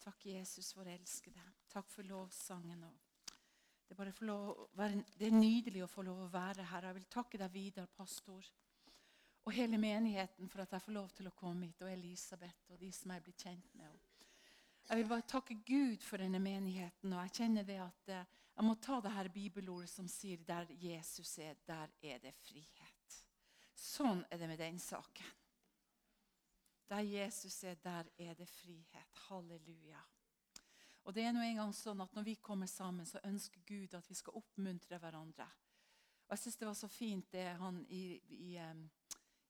Takk, Jesus, for å elske deg. Takk for lovsangen. Det er, være, det er nydelig å få lov å være her. Jeg vil takke deg, Vidar, pastor, og hele menigheten for at jeg får lov til å komme hit, og Elisabeth og de som jeg blir kjent med. Jeg vil bare takke Gud for denne menigheten, og jeg kjenner det at eh, jeg må ta det her bibelordet som sier 'der Jesus er, der er det frihet'. Sånn er det med den saken. Der Jesus er, der er det frihet. Halleluja. Og det er nå engang sånn at Når vi kommer sammen, så ønsker Gud at vi skal oppmuntre hverandre. Og Jeg syns det var så fint det han i, i,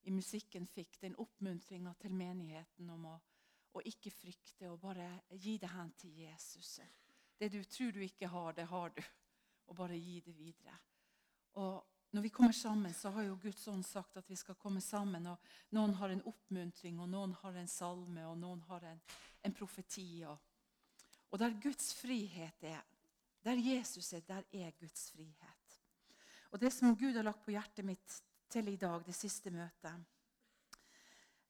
i musikken fikk, den oppmuntringa til menigheten om å, å, ikke frykte og bare gi det hen til Jesus. Det du tror du ikke har, det har du. Og bare gi det videre. Og når vi kommer sammen, så har jo Guds ånd sagt at vi skal komme sammen. og Noen har en oppmuntring, og noen har en salme, og noen har en, en profeti. Og, og, der Guds frihet er, der Jesus er, der er Guds frihet. Og Det som Gud har lagt på hjertet mitt til i dag, det siste møtet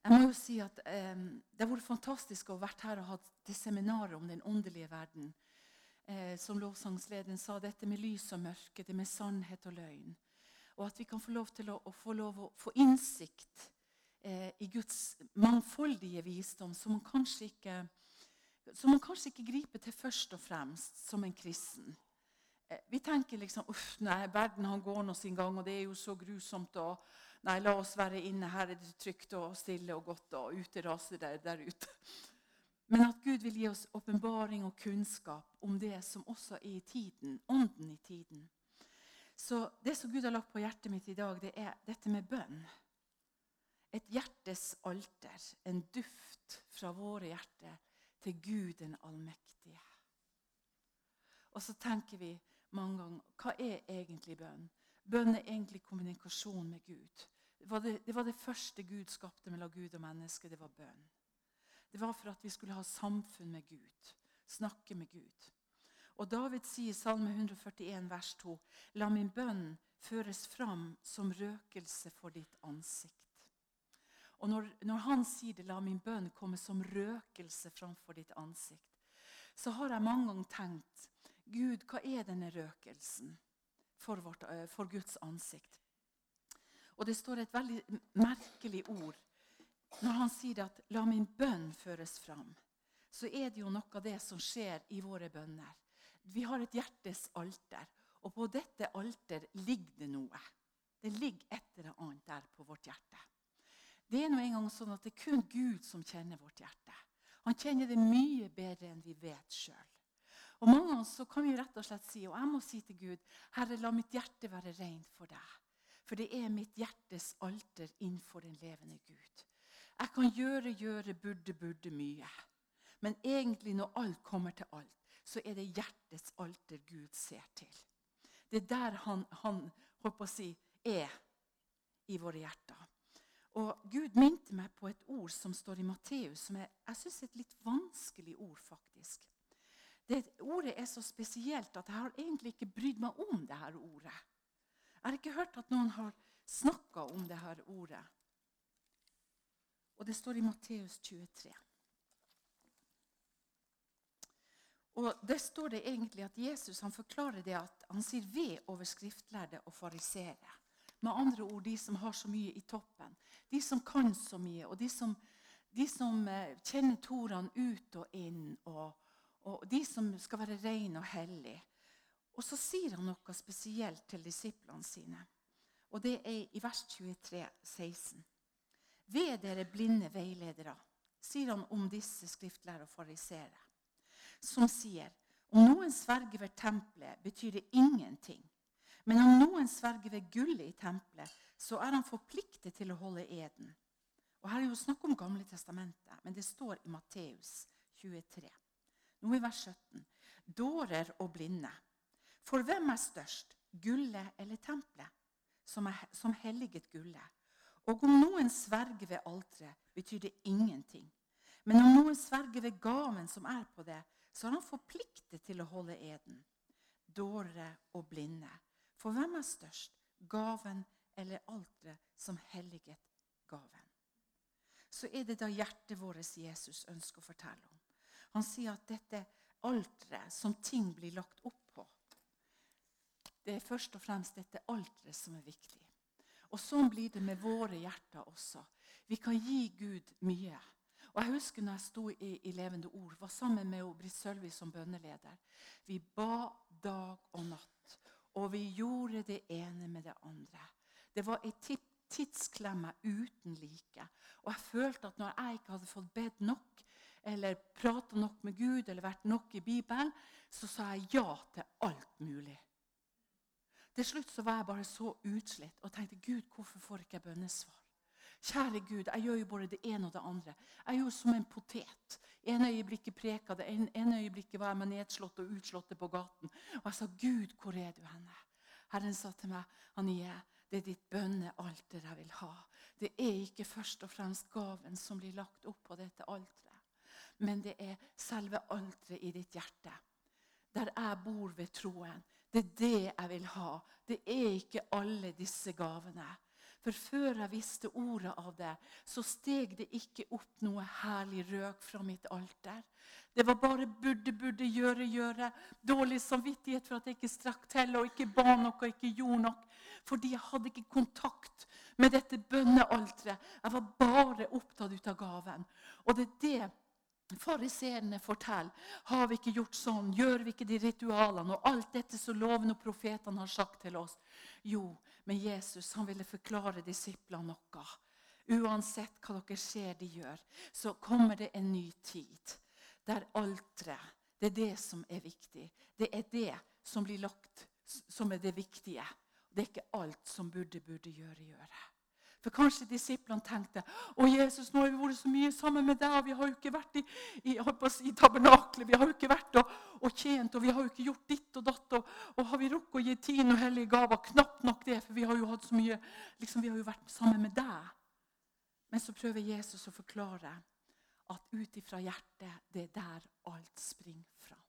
Jeg må jo si at eh, Det har vært fantastisk å ha vært her og hatt det seminaret om den åndelige verden. Eh, som lovsangslederen sa, dette med lys og mørke, det med sannhet og løgn. Og at vi kan få lov til å, å få, lov å få innsikt eh, i Guds mangfoldige visdom, som man, kanskje ikke, som man kanskje ikke griper til først og fremst som en kristen. Eh, vi tenker liksom uff, nei, verden han går nå sin gang, og det er jo så grusomt. og Nei, la oss være inne. Her er det trygt og stille og godt, og ute raser det der ute. Men at Gud vil gi oss åpenbaring og kunnskap om det som også er i tiden, ånden i tiden. Så det som Gud har lagt på hjertet mitt i dag, det er dette med bønn. Et hjertes alter, en duft fra våre hjerter til Gud den allmektige. Og så tenker vi mange ganger hva er egentlig bønn? Bønn er egentlig kommunikasjon med Gud. Det var det, det var det, første Gud skapte mellom Gud og menneske. Det var bønn. Det var for at vi skulle ha samfunn med Gud, snakke med Gud. Og David sier i Salme 141, vers 2.: La min bønn føres fram som røkelse for ditt ansikt. Og når, når, han sier det, la min bønn komme som røkelse framfor ditt ansikt, så har jeg mange ganger tenkt Gud, hva er denne røkelsen for, vårt, eh, for Guds ansikt? Og det står et veldig merkelig ord når han sier at 'la min bønn føres fram'. Så er det jo noe av det som skjer i våre bønner. Vi har et hjertes alter, og på dette alter ligger det noe. Det ligger et eller annet der på vårt hjerte. Det er nå engang sånn at det er kun Gud som kjenner vårt hjerte. Han kjenner det mye bedre enn vi vet sjøl. Og mange ganger så kan vi rett og slett si, og jeg må si til Gud, Herre, la mitt hjerte være rent for deg. For det er mitt hjertes alter innenfor den levende Gud. Jeg kan gjøre, gjøre, burde, burde mye. Men egentlig, når alt kommer til alt, så er det hjertets alter Gud ser til. Det er der han, han på å si, er i våre hjerter. Og Gud minte meg på et ord som står i Matteus, som er, jeg synes er et litt vanskelig ord. faktisk. Det Ordet er så spesielt at jeg har egentlig ikke brydd meg om det her ordet. Jeg har ikke hørt at noen har snakka om det her ordet. Og det står i Matteus 23. Og Der står det egentlig at Jesus han forklarer det at han sier ved over skriftlærde og farisere. Med andre ord de som har så mye i toppen. De som kan så mye, og de som, de som eh, kjenner torene ut og inn. Og, og de som skal være rene og hellige. Og så sier han noe spesielt til disiplene sine. Og det er i vers 23, 16. Ved dere blinde veiledere, sier han om disse skriftlærere og farisere som sier om noen sverger ved tempelet, betyr det ingenting. Men om noen sverger ved gullet i tempelet, så er han forpliktet til å holde eden. Og Her er jo snakk om Gamle testamentet, men det står i Matteus 23. Nå i vers 17. Dårer og blinde. For hvem er størst, gullet eller tempelet, som, er, som helliget gullet? Og om noen sverger ved alteret, betyr det ingenting. Men om noen sverger ved gaven som er på det, så er han forpliktet til å holde eden. Dåre og blinde. For hvem er størst, gaven eller alteret som helliget gaven? Så er det da hjertet vårt Jesus ønsker å fortelle om. Han sier at dette alteret som ting blir lagt opp på, det er først og fremst dette alteret som er viktig. Og sånn blir det med våre hjerter også. Vi kan gi Gud mye. Og Jeg husker når jeg sto i, i Levende Ord, var sammen med Britt Sølvi som bønneleder. Vi ba dag og natt, og vi gjorde det ene med det andre. Det var ei tidsklemme uten like. Og jeg følte at når jeg ikke hadde fått bedt nok, eller prata nok med Gud eller vært nok i Bibelen, så sa jeg ja til alt mulig. Til slutt så var jeg bare så utslitt og tenkte Gud, hvorfor får ikke jeg bønnesvar? Kjære Gud, jeg gjør jo bare det ene og det andre. Jeg jo som en potet. En øyeblikket preka det, en, en øyeblikket var jeg med nedslått og utslått på gaten. Og jeg sa, Gud, hvor er du henne? Herren sa til meg, Anie, det er ditt bønnealter jeg vil ha. Det er ikke først og fremst gaven som blir lagt opp på dette alteret, men det er selve alteret i ditt hjerte. Der jeg bor ved troen. Det er det jeg vil ha. Det er ikke alle disse gavene. For før jeg visste ordet av det, så steg det ikke opp noe herlig røk fra mitt alter. Det var bare burde, burde, gjøre, gjøre. Dårlig samvittighet for at jeg ikke strakk til og ikke ba nok og ikke gjorde nok. Fordi jeg hadde ikke kontakt med dette bønnealteret. Jeg var bare opptatt ut av gaven. Og det er det Fariseerne forteller. Har vi ikke gjort sånn? Gjør vi ikke de ritualene? Og alt dette som loven og profetene har sagt til oss. Jo, men Jesus han ville forklare disiplene noe. Uansett hva dere ser de gjør, så kommer det en ny tid. Der alteret, det er det som er viktig. Det er det som blir lagt som er det viktige. Det er ikke alt som burde, burde gjøre, gjøre. For kanskje disiplene tenkte å Jesus, nå har vi vært så mye sammen med deg, og vi har jo ikke vært i, i, i tabernaklet, vi har jo ikke vært og, og, tjent, og vi har jo ikke gjort ditt og datt. Og, og har vi rukket å gi tiende og hellige gaver? Knapt nok det, for vi har jo hatt så mye, liksom, vi har jo vært sammen med deg. Men så prøver Jesus å forklare at ut ifra hjertet, det er der alt springer fram.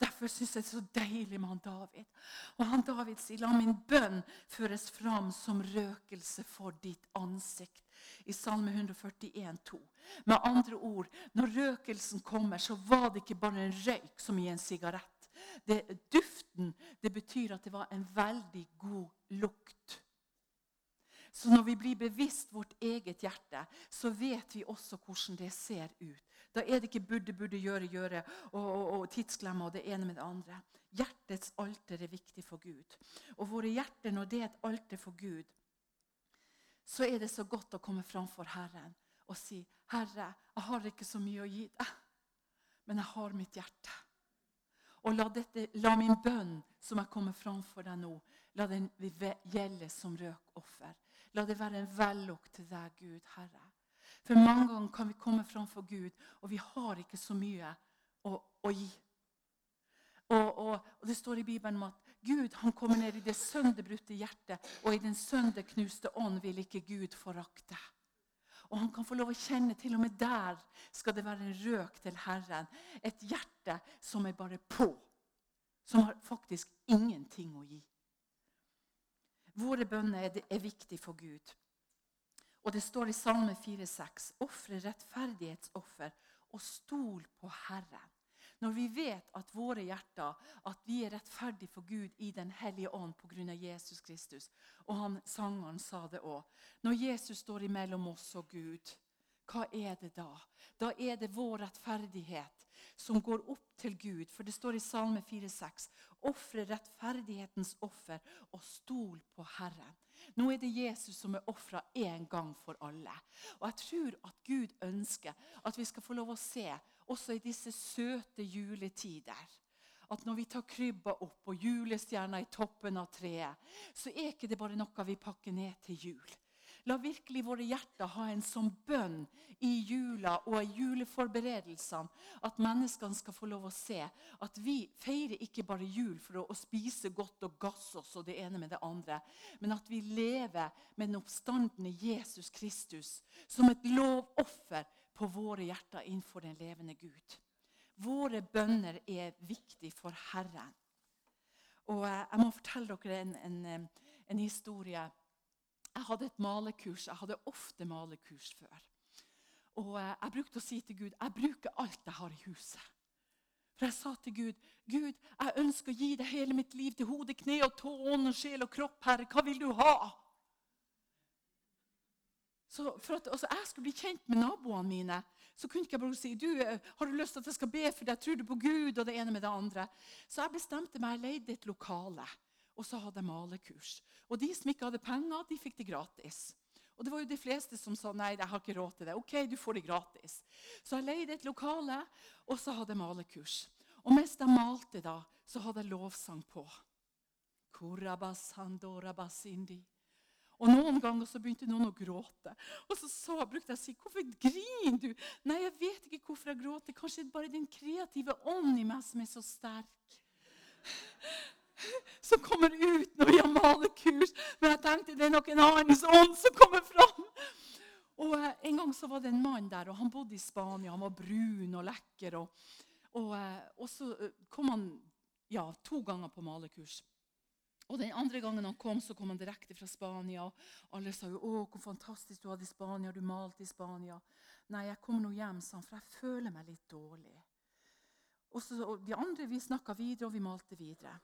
Derfor syns jeg det er så deilig med han David. Og han David sier, la min bønn føres fram som røkelse for ditt ansikt. I Salme 141, 2. Med andre ord, når røkelsen kommer, så var det ikke bare en røyk som i en sigarett. Det, duften det betyr at det var en veldig god lukt. Så når vi blir bevisst vårt eget hjerte, så vet vi også hvordan det ser ut. Da er det ikke burde, burde, gjøre, gjøre og, og, og tidsklemmer og det ene med det andre. Hjertets alter er viktig for Gud. Og våre hjerter, når det er et alter for Gud, så er det så godt å komme framfor Herren og si, 'Herre, jeg har ikke så mye å gi deg, men jeg har mitt hjerte.' Og la, dette, la min bønn som jeg kommer framfor deg nå, la den gjelde som røkoffer. La det være en vellukt til deg, Gud, Herre. For mange ganger kan vi komme framfor Gud, og vi har ikke så mye å, å gi. Og, og, og, Det står i Bibelen om at Gud han kommer ned i det sønderbrutte hjertet, og i den sønderknuste ånd vil ikke Gud forakte. Og han kan få lov å kjenne til og med der skal det være en røk til Herren. Et hjerte som er bare på. Som har faktisk ingenting å gi. Våre bønner er, viktige for Gud. Og det står i Salme 4,6.: Ofre rettferdighetsoffer og stol på Herren. Når vi vet at våre hjerter, at vi er rettferdige for Gud i Den hellige ånd pga. Jesus Kristus. Og han, sangeren sa det òg. Når Jesus står imellom oss og Gud, hva er det da? Da er det vår rettferdighet som går opp til Gud. For det står i Salme 4,6.: Ofre rettferdighetens offer og stol på Herren. Nå er det Jesus som er ofra én gang for alle. Og jeg tror at Gud ønsker at vi skal få lov å se, også i disse søte juletider, at når vi tar krybba opp og julestjerna i toppen av treet, så er ikke det bare noe vi pakker ned til jul. La virkelig våre hjerter ha en sånn bønn i jula og i juleforberedelsene at menneskene skal få lov å se at vi feirer ikke bare jul for å, å spise godt og gasse oss og det ene med det andre, men at vi lever med den oppstandende Jesus Kristus som et lovoffer på våre hjerter innenfor den levende Gud. Våre bønner er viktige for Herren. Og eh, Jeg må fortelle dere en, en, en historie jeg hadde et malekurs. Jeg hadde ofte malekurs før. Og eh, jeg brukte å si til Gud jeg bruker alt jeg har i huset. For jeg sa til Gud Gud, jeg ønsker å gi deg hele mitt liv til hode, kne og tå, ånd sjel og kropp, Herre. Hva vil du ha? Så for at altså, jeg skulle bli kjent med naboene mine, så kunne ikke jeg bare si du, eh, har du lyst til at jeg skal be for deg, tror du på Gud og det ene med det andre. Så jeg bestemte meg, jeg leide et lokale, og så hadde jeg malekurs. Og de som ikke hadde penger, de fikk det gratis. Og det var jo de fleste som sa nei, jeg har ikke råd til det. Ok, du får det gratis. Så jeg leide et lokale, og så hadde jeg malekurs. Og mens de malte, da, så hadde jeg lovsang på. Og Noen ganger så begynte noen å gråte. Og så, så brukte jeg å si 'Hvorfor griner du?' 'Nei, jeg vet ikke hvorfor jeg gråter. Kanskje det er bare den kreative ånden i meg som er så sterk.' Som kommer ut når vi har malekurs. Men jeg tenkte det er nok en annens ånd som kommer fram. Og eh, En gang så var det en mann der, og han bodde i Spania. Han var brun og lekker. Og, og, eh, og så eh, kom han ja, to ganger på malekurs. Og Den andre gangen han kom, så kom han direkte fra Spania. og Alle sa jo 'Å, hvor fantastisk du hadde i Spania. Du malte i Spania.' 'Nei, jeg kommer nå hjem', sa han, 'for jeg føler meg litt dårlig'. Og, så, og De andre vi snakka videre, og vi malte videre.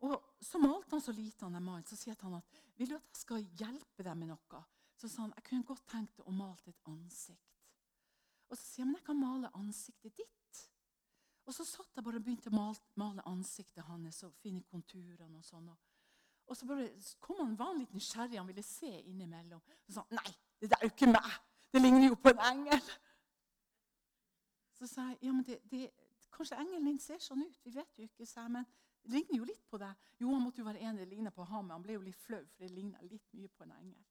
Og Så malte han så lite, han mannen. Så sier han at 'Vil du at jeg skal hjelpe deg med noe?' Så sa han 'Jeg kunne godt tenkt å male et ansikt'. Og så sier han 'Men jeg kan male ansiktet ditt'. Og så satt jeg bare og begynte å male, male ansiktet hans og finne konturene. og sånn. Og så bare kom han, var han litt nysgjerrig, han ville se innimellom. Så sa han nei, det der er jo ikke meg. Det ligner jo på en engel. Så sa jeg ja, men det, det, kanskje engelen din ser sånn ut. Vi vet jo ikke. sa jeg, Men det ligner jo litt på deg. Jo, han måtte jo være enig, det ligna på ham, han ble jo litt flau, for det ligna litt mye på en engel.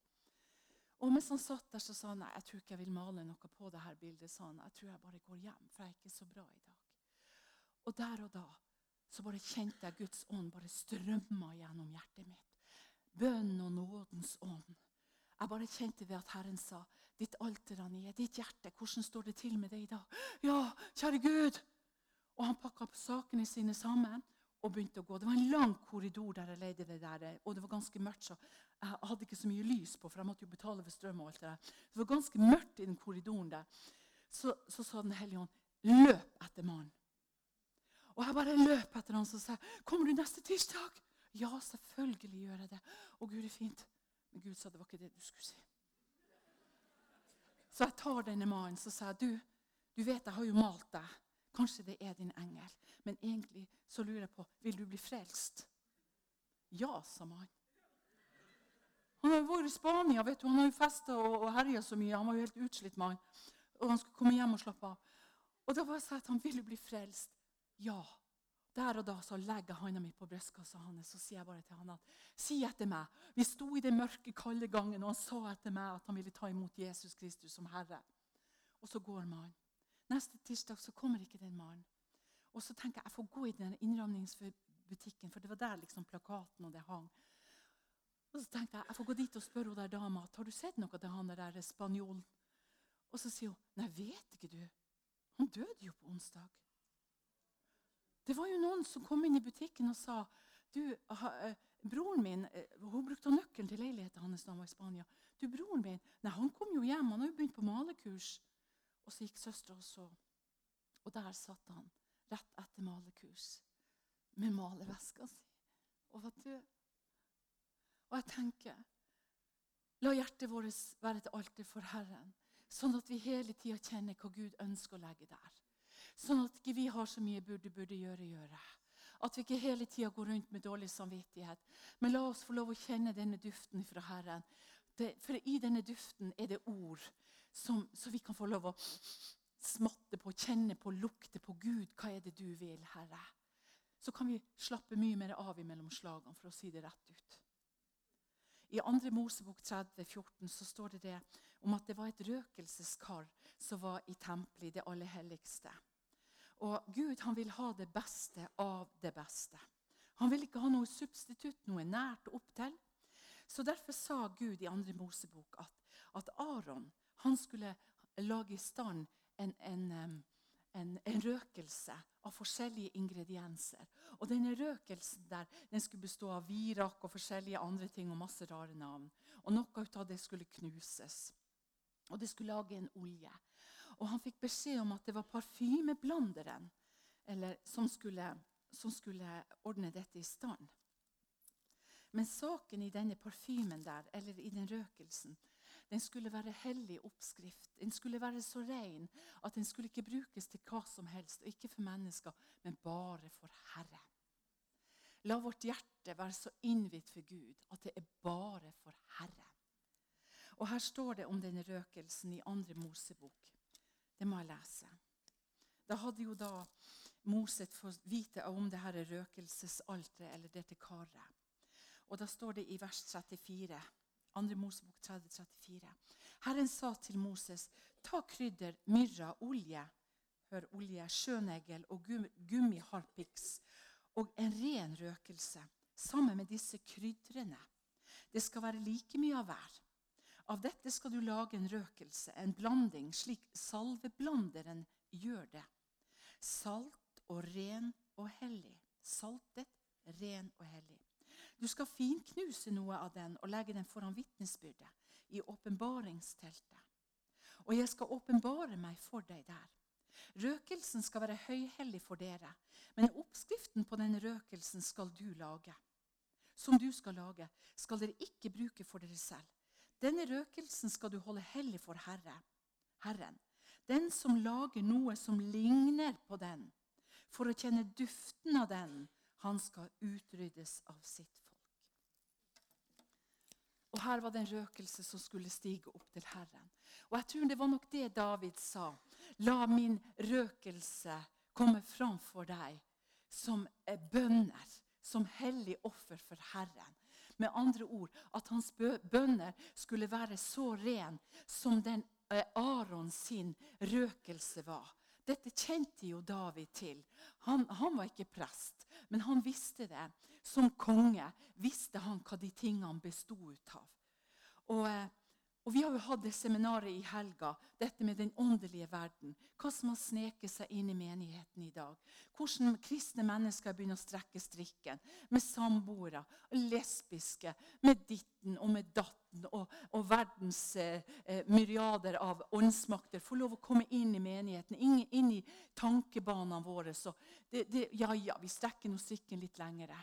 Og mens han satt der, så sa han nei, jeg tror ikke jeg vil male noe på det her bildet. sa han, Jeg tror jeg bare går hjem, for jeg er ikke så bra i dag. Og der og da så bare kjente jeg Guds ånd bare strømma gjennom hjertet mitt. Bønn og nådens ånd. Jeg bare kjente det at Herren sa, 'Ditt alter, Anie, ditt hjerte, hvordan står det til med det i dag?' 'Ja, kjære Gud.' Og han pakka sakene sine sammen og begynte å gå. Det var en lang korridor der jeg leide det der, og det var ganske mørkt. så Jeg hadde ikke så mye lys på, for jeg måtte jo betale for strøm. og alt Det der. Det var ganske mørkt i den korridoren der. Så, så sa Den hellige ånd, 'Løp etter mannen'. Og jeg bare løp etter han så sa 'Kommer du neste tirsdag?' Ja, selvfølgelig gjør jeg det. Å, Gud det er fint. Men Gud sa det var ikke det du skulle si. Så jeg tar denne mannen så sier jeg, du, du vet jeg har jo malt deg. Kanskje det er din engel. Men egentlig så lurer jeg på vil du bli frelst. Ja, sa mannen. Han har jo vært i Spania. vet du, Han har jo festa og, og herja så mye. Han var jo helt utslitt mann. Og han skulle komme hjem og slappe av. Og da var jeg at han vil du bli frelst. Ja. Der og da så legger jeg hånda mi på brystkassa hans så sier jeg bare til han at si etter meg. Vi sto i den mørke, kalde gangen, og han sa etter meg at han ville ta imot Jesus Kristus som Herre. Og så går mannen. Neste tirsdag så kommer ikke den mannen. Og så tenker jeg jeg får gå i den innramningsbutikken, for det var der liksom plakaten og det hang. Og så tenkte jeg jeg får gå dit og spørre hun der dama har du sett noe til han der spanjolen. Og så sier hun nei, vet ikke du. Han døde jo på onsdag. Det var jo noen som kom inn i butikken og sa du, uh, broren min, uh, Hun brukte nøkkelen til leiligheten hans da han var i Spania. Du, broren min, nei, han kom jo hjem, han har jo begynt på malekurs. Og så gikk søstera og så. Og der satt han, rett etter malekurs, med maleveska si, og var død. Og jeg tenker La hjertet vårt være et alter for Herren, sånn at vi hele tida kjenner hva Gud ønsker å legge der. Sånn at ikke vi har så mye burde, burde gjøre, gjøre. At vi ikke hele tida går rundt med dårlig samvittighet. Men la oss få lov å kjenne denne duften fra Herren. Det, for i denne duften er det ord som, så vi kan få lov å smatte på, kjenne på, lukte på Gud. Hva er det du vil, Herre? Så kan vi slappe mye mer av imellom slagene, for å si det rett ut. I 2. Mosebok 30, 14 så står det det om at det var et røkelseskar som var i tempelet, i det aller helligste. Og Gud han vil ha det beste av det beste. Han vil ikke ha noe substitutt, noe nært opptil. Så Derfor sa Gud i 2. Mosebok at, at Aron han skulle lage i stand en, en, en, en, røkelse av forskjellige ingredienser. Og denne røkelsen der, den skulle bestå av virak og forskjellige andre ting og masse rare navn. Og noe av det skulle knuses. Og det skulle lage en olje. Og han fikk beskjed om at det var parfymeblanderen eller, som, skulle, som skulle ordne dette i stand. Men saken i denne parfymen der, eller i den røkelsen, den skulle være hellig oppskrift. Den skulle være så ren at den skulle ikke brukes til hva som helst, og ikke for mennesker, men bare for Herre. La vårt hjerte være så innvidd for Gud at det er bare for Herre. Og Her står det om denne røkelsen i andre Mosebok. Det må jeg lese. Da hadde jo da Moset fått vite om det her røkelsesalteret, eller dette karet. Og da står det i vers 34 2. Mosebok 30, 34. Herren sa til Moses, ta krydder, myrra, olje, hør olje, sjønegl og gummiharpiks og en ren røkelse sammen med disse krydrene. Det skal være like mye av hver. Av dette skal du lage en røkelse, en blanding, slik salveblanderen gjør det. Salt og ren og hellig. Saltet, ren og hellig. Du skal finknuse noe av den og legge den foran vitnesbyrdet i åpenbaringsteltet. Og jeg skal åpenbare meg for deg der. Røkelsen skal være høyhellig for dere, men oppskriften på denne røkelsen skal du lage. Som du skal lage, skal dere ikke bruke for dere selv. Denne røkelsen skal du holde hellig for Herre, Herren. Den som lager noe som ligner på den, for å kjenne duften av den, han skal utryddes av sitt. Og Her var det en røkelse som skulle stige opp til Herren. Og jeg tror det var nok det David sa. La min røkelse komme fram for deg som bønner, som hellig offer for Herren. Med andre ord at hans bønner skulle være så ren som den eh, Aron sin røkelse var. Dette kjente jo David til. Han, han, var ikke prest, men han visste det. Som konge visste han hva de tingene bestod av. Og, eh, og Vi har jo hatt det seminaret i helga, dette med den åndelige verden. Hva som har sneket seg inn i menigheten i dag. Hvordan kristne mennesker begynner å strekke strikken. Med samboere, lesbiske, med ditten og med datten. Og, og verdens eh, eh, myriader av åndsmakter får lov å komme inn i menigheten. Inn, inn i tankebanene våre. Så det, det, ja, ja, vi strekker nå strikken litt lengre.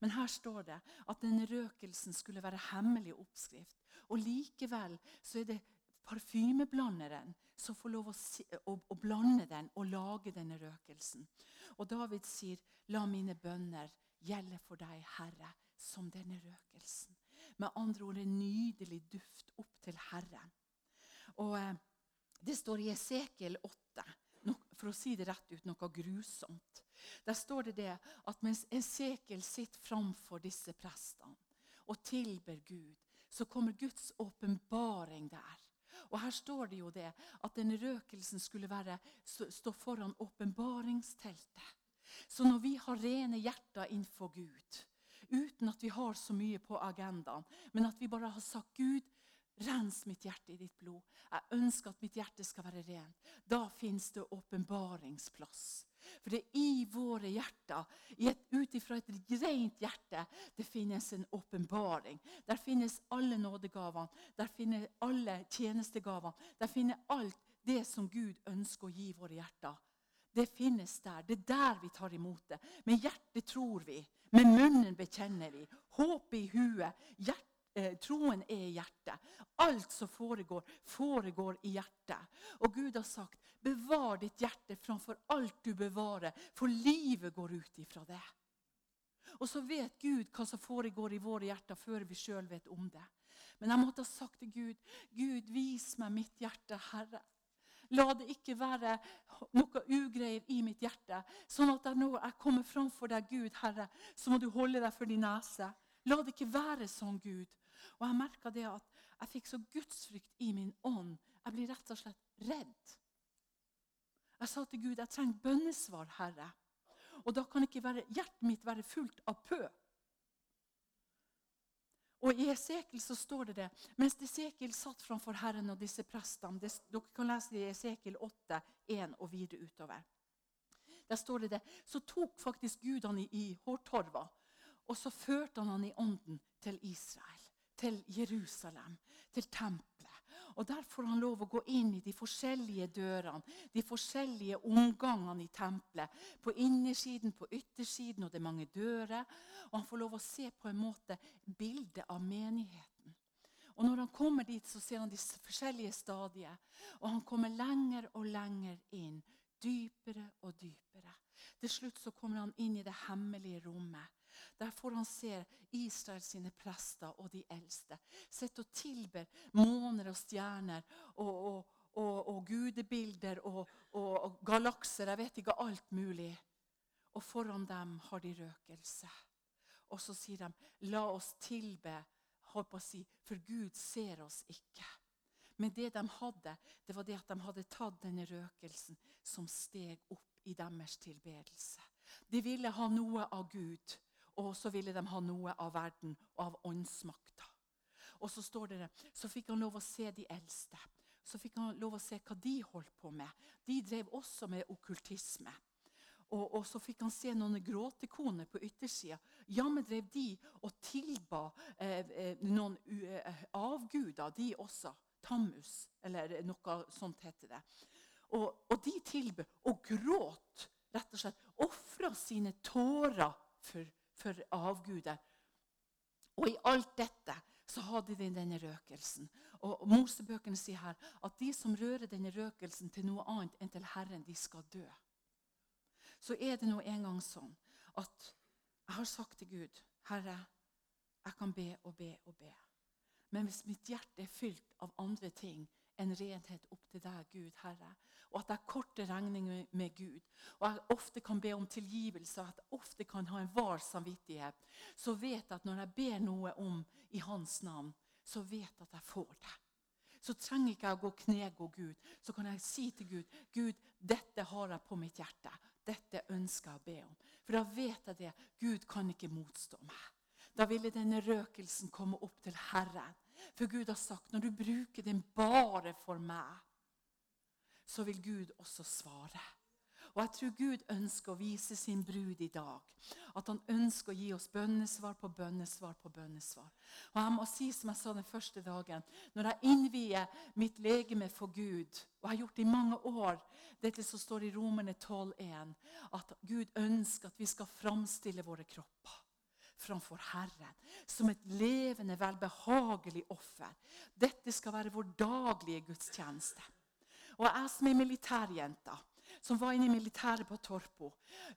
Men her står det at denne røkelsen skulle være hemmelig oppskrift. Og likevel så er det parfymeblanderen som får lov å, å, å, blande den og lage denne røkelsen. Og David sier, 'La mine bønner gjelde for deg, Herre, som denne røkelsen'. Med andre ord en nydelig duft opp til Herren. Og eh, Det står i Esekiel 8 for å si det rett ut, noe grusomt. Der står det det at mens Esekiel sitter framfor disse prestene og tilber Gud, så kommer Guds åpenbaring der. Og Her står det jo det at denne røkelsen skulle være, stå foran åpenbaringsteltet. Så når vi har rene hjerter innenfor Gud, uten at vi har så mye på agendaen, men at vi bare har sagt Gud, Rens mitt hjerte i ditt blod. Jeg ønsker at mitt hjerte skal være rent. Da fins det åpenbaringsplass. For det er i våre hjerter, ut ifra et rent hjerte, det finnes en åpenbaring. Der finnes alle nådegavene, der finnes alle tjenestegavene. Der finnes alt det som Gud ønsker å gi våre hjerter. Det finnes der. Det er der vi tar imot det. Med hjertet tror vi. Med munnen bekjenner vi. Håpet i huet. Hjertet eh, troen er i hjertet. Alt som foregår, foregår i hjertet. Og Gud har sagt, 'Bevar ditt hjerte framfor alt du bevarer', for livet går ut ifra det. Og så vet Gud hva som foregår i våre hjerter, før vi sjøl vet om det. Men jeg måtte ha sagt til Gud, 'Gud, vis meg mitt hjerte, Herre'. La det ikke være noe ugreier i mitt hjerte, sånn at når jeg kommer framfor deg, Gud, Herre, så må du holde deg for din nese. La det ikke være sånn, Gud. Og jeg merka det at jeg fikk så gudsfrykt i min ånd. Jeg blir rett og slett redd. Jeg sa til Gud jeg trenger bønnesvar, Herre. Og da kan ikke være, hjertet mitt være fullt av pø. Og I Esekiel så står det det. Mens Esekiel satt framfor Herren og disse prestene det, Dere kan lese det i Esekiel 8, 1 og videre utover. Der står det det. Så tok faktisk Gud han i, i hårtorva, og så førte han han i ånden til Israel til Jerusalem, til tempelet. Og Der får han lov å gå inn i de forskjellige dørene, de forskjellige omgangene i tempelet. På innersiden, på yttersiden, og det er mange dører. Og han får lov å se på en måte bildet av menigheten. Og Når han kommer dit, så ser han de forskjellige stadier. Og han kommer lenger og lenger inn. Dypere og dypere. Til slutt så kommer han inn i det hemmelige rommet. Der får han se Israel sine prester og de eldste. Sitter og tilber måner og stjerner og, og, og, og gudebilder og, galakser. Jeg vet ikke alt mulig. Og foran dem har de røkelse. Og så sier de, 'La oss tilbe', holdt på å si, for Gud ser oss ikke. Men det de hadde, det var det at de hadde tatt denne røkelsen som steg opp i deres tilbedelse. De ville ha noe av Gud. Og så ville de ha noe av verden og av åndsmakta. Og så står det, så fikk han lov å se de eldste. Så fikk han lov å se hva de holdt på med. De drev også med okkultisme. Og, og, så fikk han se noen gråtekoner på yttersida. Jammen drev de og tilba eh, eh noen uh, avguder, de også. Tammus, eller noe sånt heter det. Og, og de tilbød og gråt, rett og slett. Ofra sine tårer for for avguder. Og i alt dette så hadde de denne røkelsen. Og Mosebøkene sier her at de som rører denne røkelsen til noe annet enn til Herren, de skal dø. Så er det nå en gang sånn at jeg har sagt til Gud, Herre, jeg kan be og be og be. Men hvis mitt hjerte er fylt av andre ting enn renhet opp til deg, Gud, Herre, og at jeg korter regninger med Gud. Og jeg ofte kan be om tilgivelse, og at jeg ofte kan ha en var samvittighet. Så vet jeg at når jeg ber noe om i Hans navn, så vet jeg at jeg får det. Så trenger ikke jeg å gå knegå Gud. Så kan jeg si til Gud Gud, dette har jeg på mitt hjerte. Dette ønsker jeg å be om. For da vet jeg det. Gud kan ikke motstå meg. Da ville denne røkelsen komme opp til Herren. For Gud har sagt når du bruker den bare for meg, så vil Gud også svare. Og jeg tror Gud ønsker å vise sin brud i dag. At han ønsker å gi oss bønnesvar på bønnesvar på bønnesvar. Og jeg må si som jeg sa den første dagen, når jeg innvier mitt legeme for Gud, og jeg har gjort det i mange år, dette som står i Romerne 12,1, at Gud ønsker at vi skal framstille våre kropper framfor Herren som et levende, velbehagelig offer. Dette skal være vår daglige gudstjeneste. Og jeg som er militærjente, som var inne i militæret på Torpo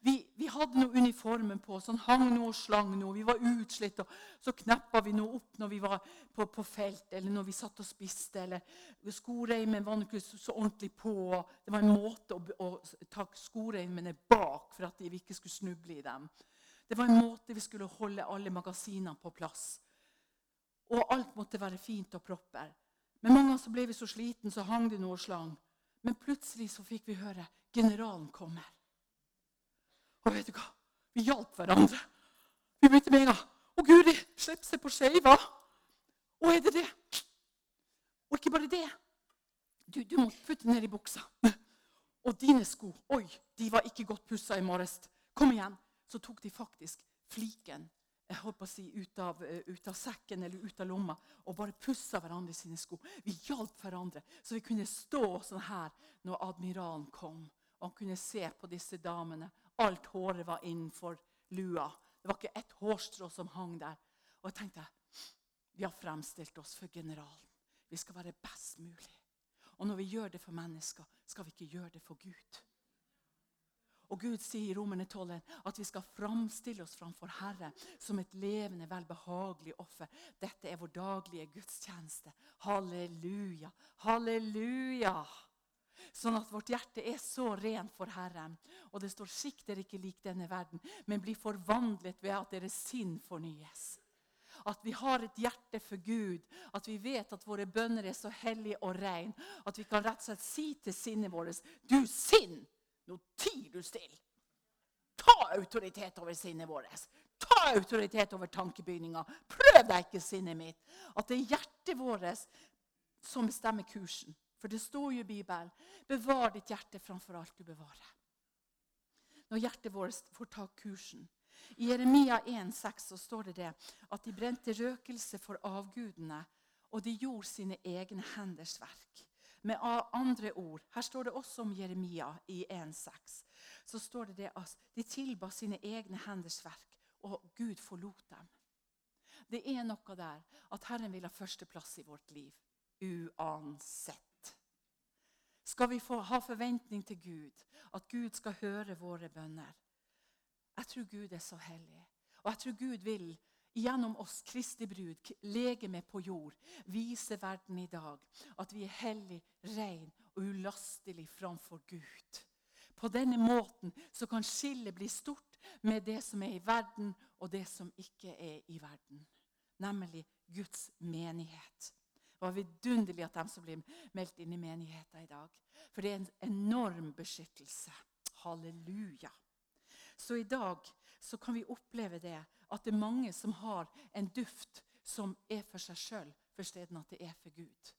Vi, vi hadde noe uniformen på, sånn hang noe og slang noe. Vi var utslitt, og så kneppa vi noe opp når vi var på, på felt, eller når vi satt og spiste. eller Skoreimen var ikke så ordentlig på. Det var en måte å, å ta skoreimene bak for at vi ikke skulle snuble i dem. Det var en måte vi skulle holde alle magasinene på plass. Og alt måtte være fint og propper. Men mange ganger ble vi så sliten, så hang det noe slang. Men plutselig så fikk vi høre generalen kommer. Og vet du hva? Vi hjalp hverandre. Vi begynte med en gang. Å, Guri, slipp seg på skeiva. Og er det det? Og ikke bare det. Du, du må putte ned i buksa. Og dine sko Oi, de var ikke godt pussa i morges. Kom igjen. Så tok de faktisk fliken jeg holdt på å si, ut av, eh, ut av, sekken eller ut av lomma og bare pussa hverandre sine sko. Vi hjalp hverandre, så vi kunne stå sånn her når admiralen kom. Og han kunne se på disse damene. Alt håret var innenfor lua. Det var ikke ett hårstrå som hang der. Og jeg tenkte vi har fremstilt oss for generalen. Vi skal være best mulig. Og når vi gjør det for mennesker, skal vi ikke gjøre det for Gud. Og Gud sier i Romerne 12 at vi skal framstille oss framfor Herre som et levende, velbehagelig offer. Dette er vår daglige gudstjeneste. Halleluja! Halleluja! Sånn at vårt hjerte er så rent for Herren. Og det står 'sikk ikke lik denne verden', men blir forvandlet ved at deres sinn fornyes. At vi har et hjerte for Gud, at vi vet at våre bønner er så hellige og reine. At vi kan rett og slett si til sinnet vårt 'Du sinn, nå tier du stille. Ta autoritet over sinnet vårt. Ta autoritet over tankebygninga. Prøv deg ikke sinnet mitt. At det er hjertet vårt som bestemmer kursen. For det står jo i Bibelen bevar ditt hjerte framfor alt du bevarer. Når hjertet vårt får ta kursen. I Jeremia 1,6 så står det det at de brente røkelse for avgudene og de gjorde sine egne henders verk. Med andre ord, Her står det også om Jeremia i 1,6. Så står det det at de tilba sine egne henders verk, og Gud forlot dem. Det er noe der at Herren vil ha førsteplass i vårt liv. Uansett. Skal vi få ha forventning til Gud, at Gud skal høre våre bønner? Jeg tror Gud er så hellig. Og jeg tror Gud vil gjennom oss, Kristi brud, legeme på jord, viser verden i dag at vi er hellig, ren og ulastelig framfor Gud. På denne måten så kan skillet bli stort med det som er i verden, og det som ikke er i verden. Nemlig Guds menighet. Det var vidunderlig at de som blir meldt inn i menigheten i dag. For det er en enorm beskyttelse. Halleluja. Så i dag så kan vi oppleve det at det er mange som har en duft som er for seg sjøl, forsteden at det er for Gud.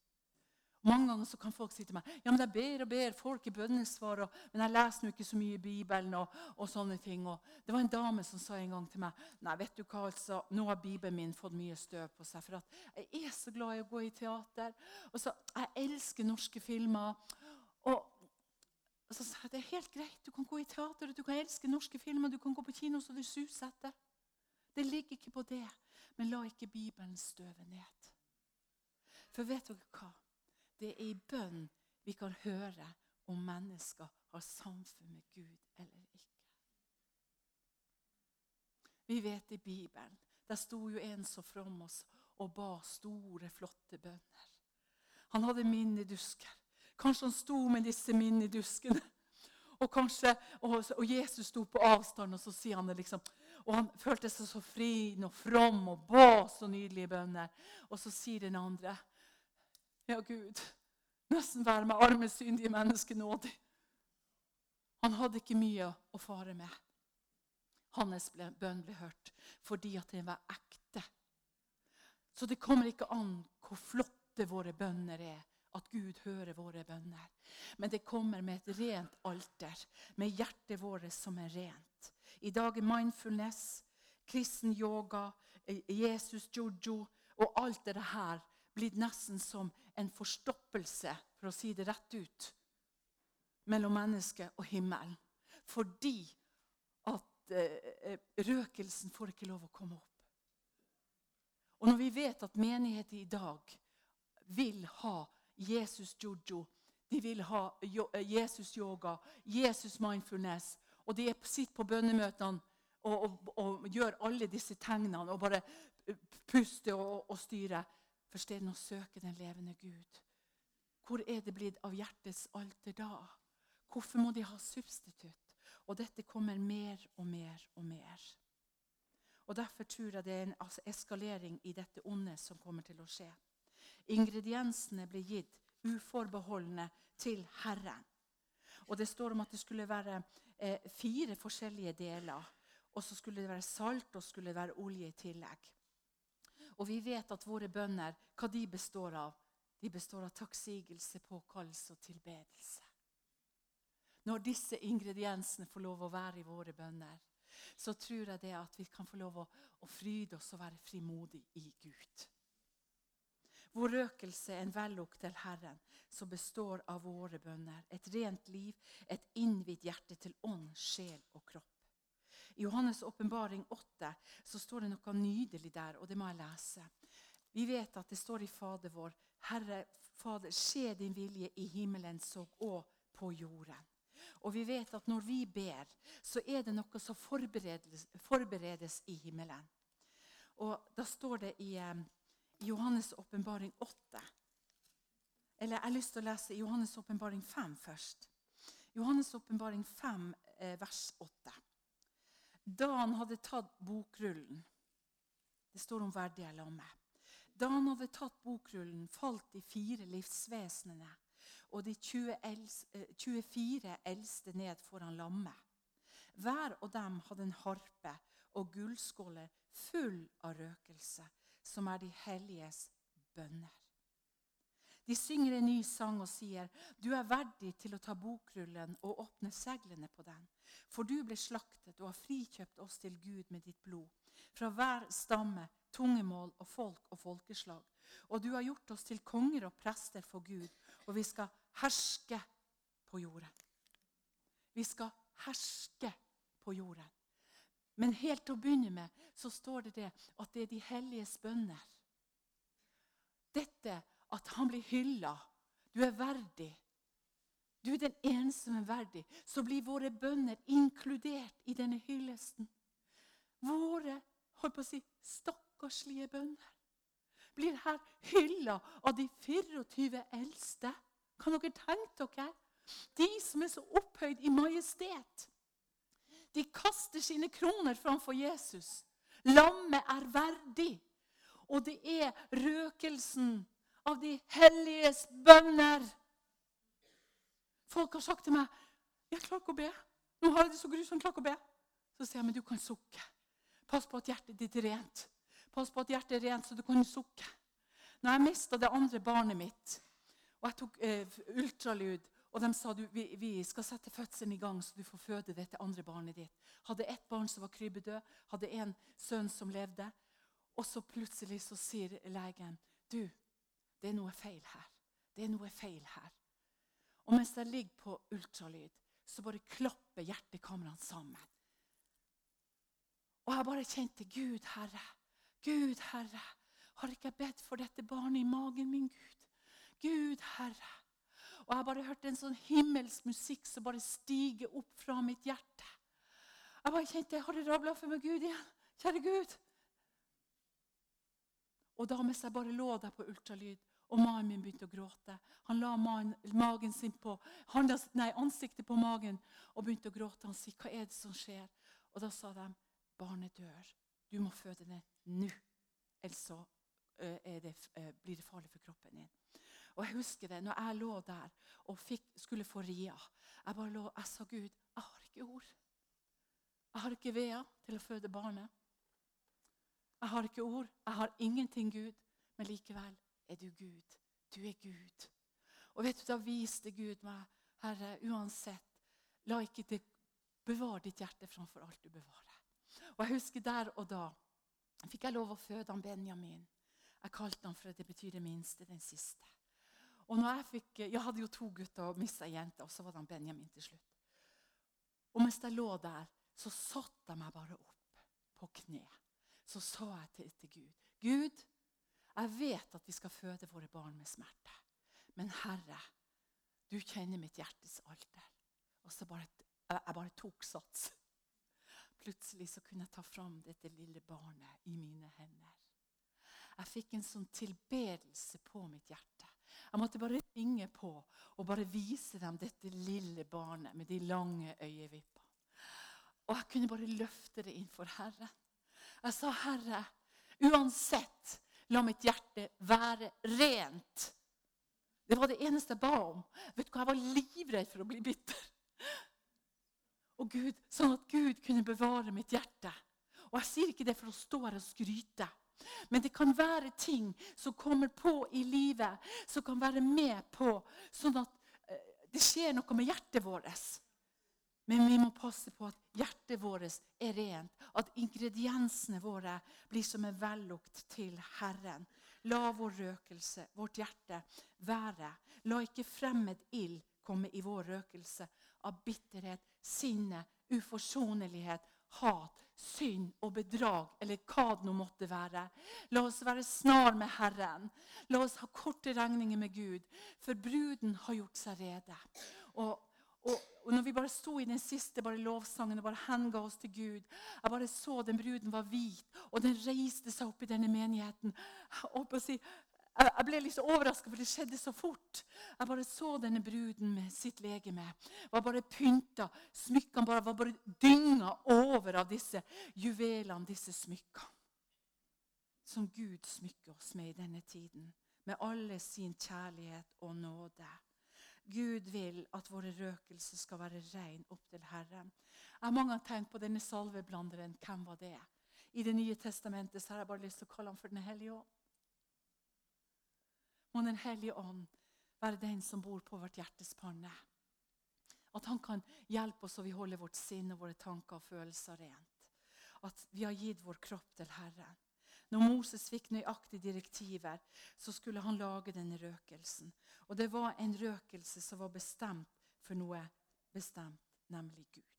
Mange ganger så kan folk si til meg ja, men jeg ber og ber, folk i bønnesvar, og, men jeg leser nå ikke så mye i Bibelen. og, og sånne ting. Og det var en dame som sa en gang til meg nei, vet du hva, altså, nå har Bibelen min fått mye støv på seg. For jeg er så glad i å gå i teater. Og så, Jeg elsker norske filmer. Og og så sa jeg det er helt greit. Du kan gå i teater, du kan elske norske filmer, du kan gå på kino så du suser etter. Det ligger ikke på det. Men la ikke Bibelen støve ned. For vet dere hva? Det er i bønn vi kan høre om mennesker har samfunn med Gud eller ikke. Vi vet i Bibelen Der sto jo en så from oss og ba store, flotte bønner. Han hadde minnedusker. Kanskje han sto med disse minneduskene. Og, kanskje, og, og Jesus sto på avstand, og så sier han det liksom og han følte seg så fri og from og ba så nydelige bønner. Og så sier den andre, 'Ja, Gud, nesten vær med arme, syndige mennesker nådig.' Han hadde ikke mye å fare med. Hans bønn ble hørt fordi at den var ekte. Så det kommer ikke an hvor flotte våre bønner er, at Gud hører våre bønner. Men det kommer med et rent alter, med hjertet vårt som er rent. I dag er mindfulness, kristen yoga, eh, Jesus jojo og alt det her blitt nesten som en forstoppelse, for å si det rett ut, mellom menneske og himmelen. Fordi at eh, røkelsen får ikke lov å komme opp. Og når vi vet at menigheten i dag vil ha Jesus jojo, de vil ha eh, Jesus yoga, Jesus mindfulness, og de sitter på bønnemøtene og, og, og, gjør alle disse tegnene og bare puster og, og styrer. For stedet å søke den levende Gud. Hvor er det blitt av hjertets alter da? Hvorfor må de ha substitutt? Og dette kommer mer og mer og mer. Og Derfor tror jeg det er en eskalering i dette onde som kommer til å skje. Ingrediensene ble gitt uforbeholdne til Herren. Og det står om at det skulle være eh, fire forskjellige deler. Og så skulle det være salt og skulle det være olje i tillegg. Og vi vet at våre bønner, hva de består av? De består av takksigelse, påkallelse og tilbedelse. Når disse ingrediensene får lov å være i våre bønner, så tror jeg det at vi kan få lov å, å fryde oss og være frimodige i Gud. Vår røkelse er en vellukt til Herren som består av våre bønner. Et rent liv, et innvidd hjerte til ånd, sjel og kropp. I Johannes' åpenbaring 8 så står det noe nydelig der, og det må jeg lese. Vi vet at det står i Fader vår, Herre Fader, skje din vilje i himmelen så og på jorden. Og vi vet at når vi ber, så er det noe som forberedes, forberedes i himmelen. Og da står det i eh, Johannes' åpenbaring 8 eller jeg har lyst til å lese Johannes' åpenbaring 5 først. Johannes' åpenbaring 5, eh, vers 8. Da han hadde tatt bokrullen Det står om verdige lammet. Da han hadde tatt bokrullen, falt de fire livsvesenene og de 24 eh, eldste ned foran lammet. Hver av dem hadde en harpe og gullskåler full av røkelse, som er de helliges bønner. De synger en ny sang og sier, 'Du er verdig til å ta bokrullen og åpne seglene på den.' For du ble slaktet og har frikjøpt oss til Gud med ditt blod, fra hver stamme, tungemål og folk og folkeslag. Og du har gjort oss til konger og prester for Gud, og vi skal herske på jorden. Vi skal herske på jorden. Men helt til å begynne med så står det det at det er de helliges bønner. Dette at han blir hylla. Du er verdig. Du er den eneste som er verdig. Så blir våre bønner inkludert i denne hyllesten. Våre holdt på å si, stakkarslige bønner blir her hylla av de 24 eldste. Kan dere tenke dere? De som er så opphøyd i majestet. De kaster sine kroner framfor Jesus. Lammet er verdig. Og det er røkelsen av de helliges bønner. Folk har sagt til meg 'Jeg klarer ikke å be.' Nå har jeg det så grusomt, klarer ikke å be. Så sier jeg, 'Men du kan sukke. Pass på at hjertet ditt er rent.' Pass på at hjertet er rent, så du kan sukke. Når jeg mista det andre barnet mitt, og jeg tok eh, ultralyd og de sa du, vi, vi, skal sette fødselen i gang, så du får føde dette andre barnet ditt. Hadde ett barn som var krybbedød, hadde en sønn som levde. Og så plutselig så sier legen du, det er noe feil her. Det er noe feil her. Og mens jeg ligger på ultralyd, så bare klapper hjertekamrene sammen. Og jeg bare kjente Gud, Herre, Gud, Herre, har ikke jeg bedt for dette barnet i magen min, Gud? Gud, Herre. Og jeg bare hørte en sånn himmelsk musikk som bare stiger opp fra mitt hjerte. Jeg bare kjente jeg har det rabla for meg, Gud igjen. Kjære Gud. Og da mens jeg bare lå der på ultralyd, og mannen min begynte å gråte Han la magen sin på, nei, ansiktet på magen og begynte å gråte. Han sier, 'Hva er det som skjer?' Og da sa de, 'Barnet dør. Du må føde det nå.' Ellers så blir det farlig for kroppen din. Og jeg husker det, når jeg lå der og fikk, skulle få ria. Jeg bare lå, jeg sa, 'Gud, jeg har ikke ord.' Jeg har ikke vea til å føde barnet. Jeg har ikke ord. Jeg har ingenting, Gud. Men likevel er du Gud. Du er Gud. Og vet du, Da viste Gud meg, Herre, uansett, la ikke det bevare ditt hjerte framfor alt du bevarer. Og jeg husker der og da fikk jeg lov å føde han Benjamin. Jeg kalte han for det betyr det minste, den siste. Og når Jeg fikk, jeg hadde jo to gutter og mista ei jente, og så var det Benjamin til slutt. Og mens jeg lå der, så satte jeg meg bare opp på kne. Så sa jeg til, til Gud Gud, jeg vet at vi skal føde våre barn med smerte. Men Herre, du kjenner mitt hjertes alter. Og så bare, jeg bare tok sats. Plutselig så kunne jeg ta fram dette lille barnet i mine hender. Jeg fikk en sånn tilbedelse på mitt hjerte. Jeg måtte bare ringe på og bare vise dem dette lille barnet med de lange øyevippene. Og jeg kunne bare løfte det inn for Herren. Jeg sa, 'Herre, uansett La mitt hjerte være rent. Det var det eneste jeg ba om. Vet du hva? Jeg var livredd for å bli bitter. Og Gud, Sånn at Gud kunne bevare mitt hjerte. Og Jeg sier ikke det for å stå her og skryte. Men det kan være ting som kommer på i livet, som kan være med på sånn at eh, det skjer noe med hjertet vårt. Men vi må passe på at hjertet vårt er rent, at ingrediensene våre blir som en vellukt til Herren. La vår røkelse, vårt hjerte, være. La ikke fremmed ild komme i vår røkelse av bitterhet, sinne, uforsonlighet, hat, synd og bedrag, eller hva det nå måtte være. La oss være snar med Herren. La oss ha korte regninger med Gud, for bruden har gjort seg rede. Og og, og når vi bare sto i den siste bare lovsangen og bare henga oss til Gud Jeg bare så den bruden var hvit, og den reiste seg opp i denne menigheten. Jeg, jeg ble litt overraska, for det skjedde så fort. Jeg bare så denne bruden med sitt legeme. Var bare pynta. Smykkene bare, var bare dynga over av disse juvelene, disse smykkene. Som Gud smykker oss med i denne tiden. Med alle sin kjærlighet og nåde. Gud vil at våre røkelser skal være rein opp til Herren. Jeg har mange tenkt på denne salveblanderen. Hvem var det? I Det nye testamentet så har jeg bare lyst til å kalle ham for Den hellige ånd. Må Den hellige ånd være den som bor på vårt hjertes panne. At han kan hjelpe oss så vi holder vårt sinn og våre tanker og følelser rent. At vi har gitt vår kropp til Herren. Når Moses fikk nøyaktige direktiver, så skulle han lage denne røkelsen. Og det var en røkelse som var bestemt for noe bestemt, nemlig Gud.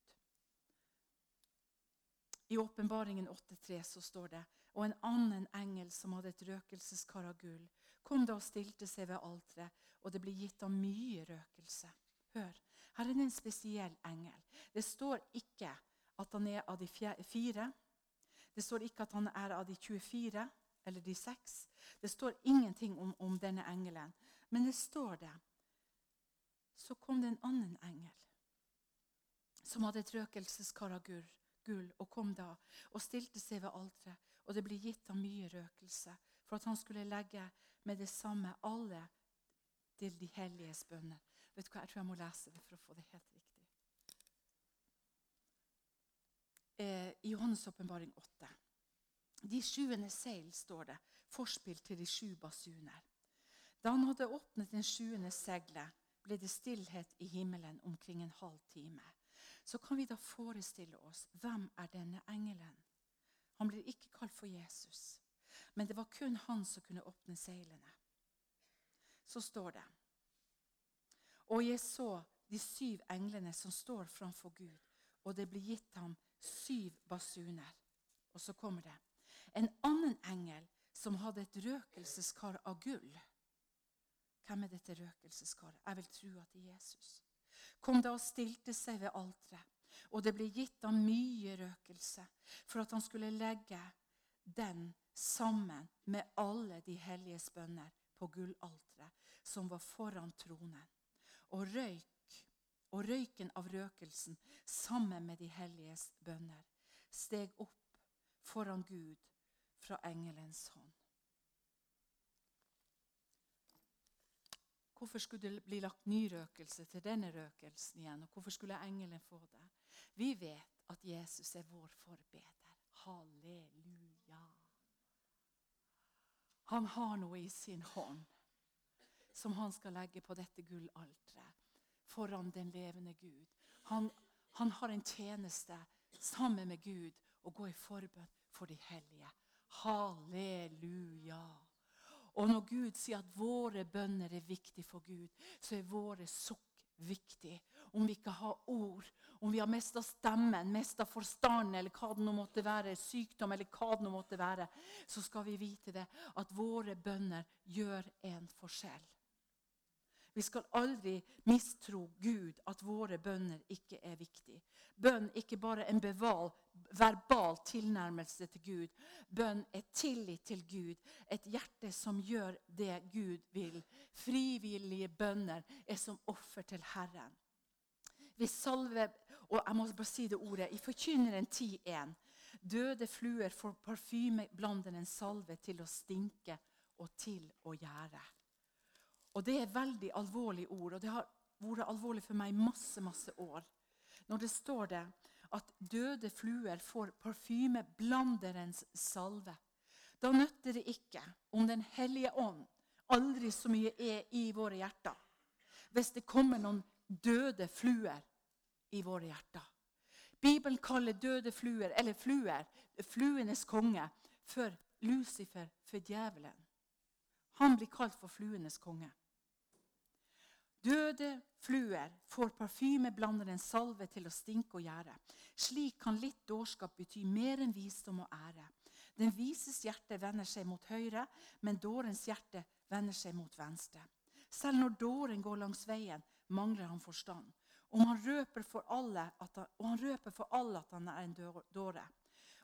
I åpenbaringen 8,3 så står det og en annen engel som hadde et røkelseskar av gull, kom da og stilte seg ved alteret, og det ble gitt ham mye røkelse. Hør, her er det en spesiell engel. Det står ikke at han er av de fire. Det står ikke at han er av de 24 eller de seks. Det står ingenting om, om denne engelen. Men det står det. Så kom det en annen engel som hadde et røkelseskaragur gull, og kom da og stilte seg ved alteret. Og det ble gitt ham mye røkelse for at han skulle legge med det samme alle til de helliges bønner. Vet du hva, Jeg tror jeg må lese det for å få det helt riktig. Eh, I Johannes' åpenbaring 8. De sjuende seil, står det, forspill til de sju basuner. Da han hadde åpnet den sjuende seglet, ble det stillhet i himmelen omkring en halv time. Så kan vi da forestille oss hvem er denne engelen? Han blir ikke kalt for Jesus, men det var kun han som kunne åpne seilene. Så står det Og jeg så de syv englene som står framfor Gud, og det ble gitt ham syv basuner. Og så kommer det en annen engel som hadde et røkelseskar av gull. Hvem er dette røkelseskaret? Jeg vil tro at det er Jesus. Kom da og stilte seg ved alteret. Og det ble gitt ham mye røkelse for at han skulle legge den sammen med alle de helliges bønner på gullalteret som var foran tronen. Og røyk og røyken av røkelsen sammen med de helliges bønner steg opp foran Gud fra engelens hånd. Hvorfor skulle det bli lagt ny røkelse til denne røkelsen igjen? Og hvorfor skulle engelen få det? Vi vet at Jesus er vår forbeder. Halleluja. Han har noe i sin hånd som han skal legge på dette gullalteret foran den levende Gud. Han, han har en tjeneste sammen med Gud å gå i forbønn for de hellige. Halleluja. Og når Gud sier at våre bønner er viktige for Gud, så er våre sukk viktig. Om vi ikke har ord, om vi har mista stemmen, mista forstanden, eller hva det nå måtte være, sykdom eller hva det nå måtte være, så skal vi vite det, at våre bønner gjør en forskjell. Vi skal aldri mistro Gud at våre bønner ikke er viktige. Bønn ikke bare en beval, verbal tilnærmelse til Gud. Bønn er tillit til Gud, et hjerte som gjør det Gud vil. Frivillige bønner er som offer til Herren. Vi salver, og jeg må bare si det ordet, I Forkynneren 10.1.: Døde fluer får en salve til å stinke og til å gjære. Og Det er veldig alvorlige ord, og det har vært alvorlig for meg masse masse år. Når det står det at døde fluer får parfymeblanderens salve, da nytter det ikke om Den hellige ånd aldri så mye er i våre hjerter. Hvis det kommer noen døde fluer i våre hjerter. Bibelen kaller døde fluer, eller fluer, fluenes konge, for Lucifer, for djevelen. Han blir kalt for fluenes konge. Døde fluer får parfymeblanderen salve til å stinke og gjære. Slik kan litt dårskap bety mer enn visdom og ære. Den vises hjerte vender seg mot høyre, men dårens hjerte vender seg mot venstre. Selv når dåren går langs veien, mangler han forstand. Om han røper for alle han, og han røper for alle at han er en dåre.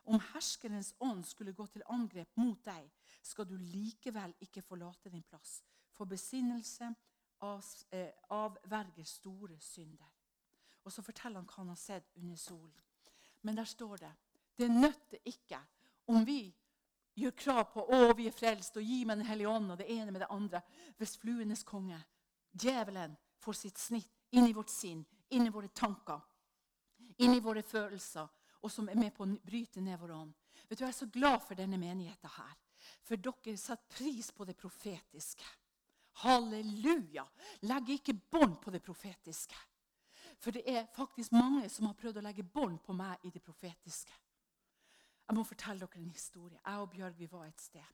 Om herskerens ånd skulle gå til angrep mot deg, skal du likevel ikke forlate din plass. For besinnelse Eh, avverger store synder. Og så forteller han hva han har sett under solen. Men der står det det nytter ikke om vi gjør krav på å vi er frelst og gi meg Den hellige ånd og det ene med det andre, hvis fluenes konge, djevelen, får sitt snitt inn i vårt sinn, inn i våre tanker, inn i våre følelser, og som er med på å bryte ned vår ånd. Vet du, Jeg er så glad for denne menigheten her, for dere setter pris på det profetiske. Halleluja! Legg ikke bånd på det profetiske. For det er faktisk mange som har prøvd å legge bånd på meg i det profetiske. Jeg må fortelle dere en historie. Jeg og Bjørg vi var et sted.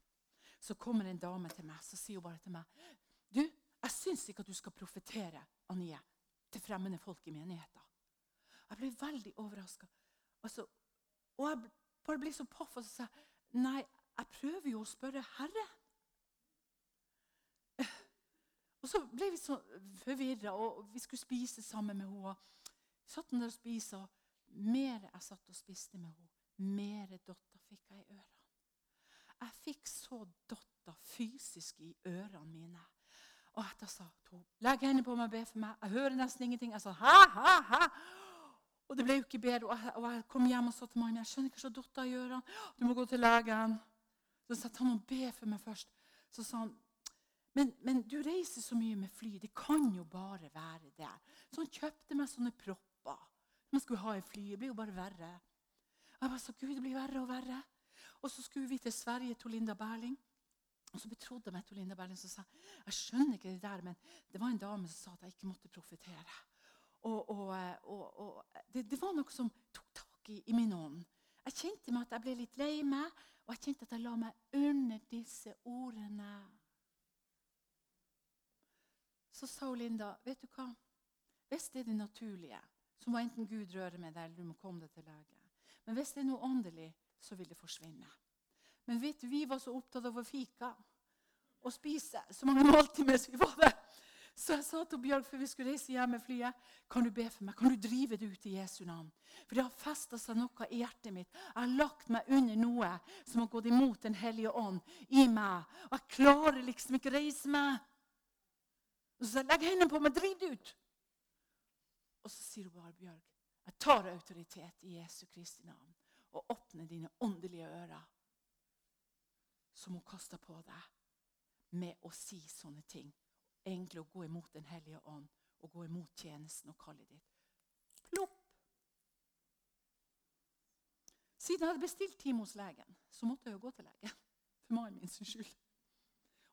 Så kommer en dame til meg så sier hun bare til meg du, jeg syns ikke at du skal profetere Anie, til fremmede folk i menigheten. Jeg ble veldig overraska. Altså, og jeg bare ble så paff og så sa nei, jeg prøver jo å spørre Herre. Og så ble vi så forvirra, og vi skulle spise sammen med henne. Vi satt der og spiste, og mer jeg satt og spiste med henne, mer dotter fikk jeg i ørene. Jeg fikk så dotter fysisk i ørene mine. Og etter sa hun legg hendene på meg og be for meg. Jeg hører nesten ingenting. Jeg sa ha, ha, ha. Og det ble jo ikke bedre. Og jeg, og jeg kom hjem og sa til mannen jeg skjønner ikke hva dotter gjør. Du må gå til legen. Så sa han og be for meg først. Så sa han men, men, du reiser så mye med fly. Det kan jo bare være der. Så han kjøpte meg sånne propper. Man skulle ha i flyet. Det blir jo bare verre. Og jeg bare sa Gud, det blir verre og verre. Og så skulle vi til Sverige til Linda Berling. Og så betrodde jeg meg til Linda Berlin som sa jeg skjønner ikke det der, men det var en dame som sa at jeg ikke måtte profetere. Og, og, og, og det, det, var noe som tok tak i, i min ånd. Jeg kjente meg at jeg ble litt lei meg, og jeg kjente at jeg la meg under disse ordene. Så sa Linda, vet du hva? Hvis det er det naturlige, så må enten Gud røre med deg, eller du må komme deg til lege. Men hvis det er noe åndelig, så vil det forsvinne. Men vet du, vi var så opptatt av å fika og spise så mange måltider mens vi var der. Så jeg sa til Bjørg før vi skulle reise hjem med flyet, kan du be for meg? Kan du drive det ut i Jesu navn? For det har festa seg noe i hjertet mitt. Jeg har lagt meg under noe som har gått imot Den hellige ånd i meg. Og jeg klarer liksom ikke å reise meg. Og så sier jeg, legg hendene på meg, driv det ut. Og så sier hun bare, Bjørg, jeg tar autoritet i Jesu Kristi navn og åpner dine åndelige ører, som hun kaster på deg, med å si sånne ting. Egentlig å gå imot Den hellige ånd og gå imot tjenesten og kallet ditt. Plopp! Siden jeg hadde bestilt time hos legen, så måtte jeg jo gå til legen. For mannen min sin skyld.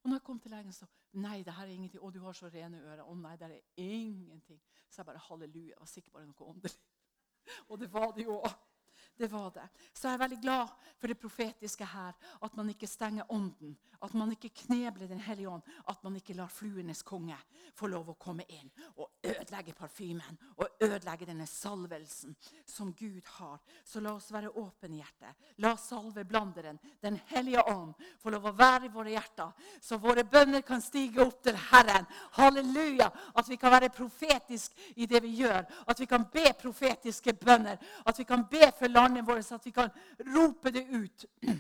Og når jeg kom til legen, så Nei, det her er ingenting. Å, du har så rene ører. Å nei, det er ingenting. Så jeg bare halleluja. Jeg var sikker på det noe åndelig. Og det var det jo òg. Det var det. Så jeg er veldig glad for det profetiske her. At man ikke stenger ånden. At man ikke knebler Den hellige ånd. At man ikke lar fluenes konge få lov å komme inn og ødelegge parfymen. Og ødelegge denne salvelsen som Gud har. Så la oss være åpne i hjertet. La salveblanderen, Den hellige ånd, få lov å være i våre hjerter. Så våre bønner kan stige opp til Herren. Halleluja! At vi kan være profetiske i det vi gjør. At vi kan be profetiske bønner. At vi kan be for landet landet vår, så at vi kan rope det ut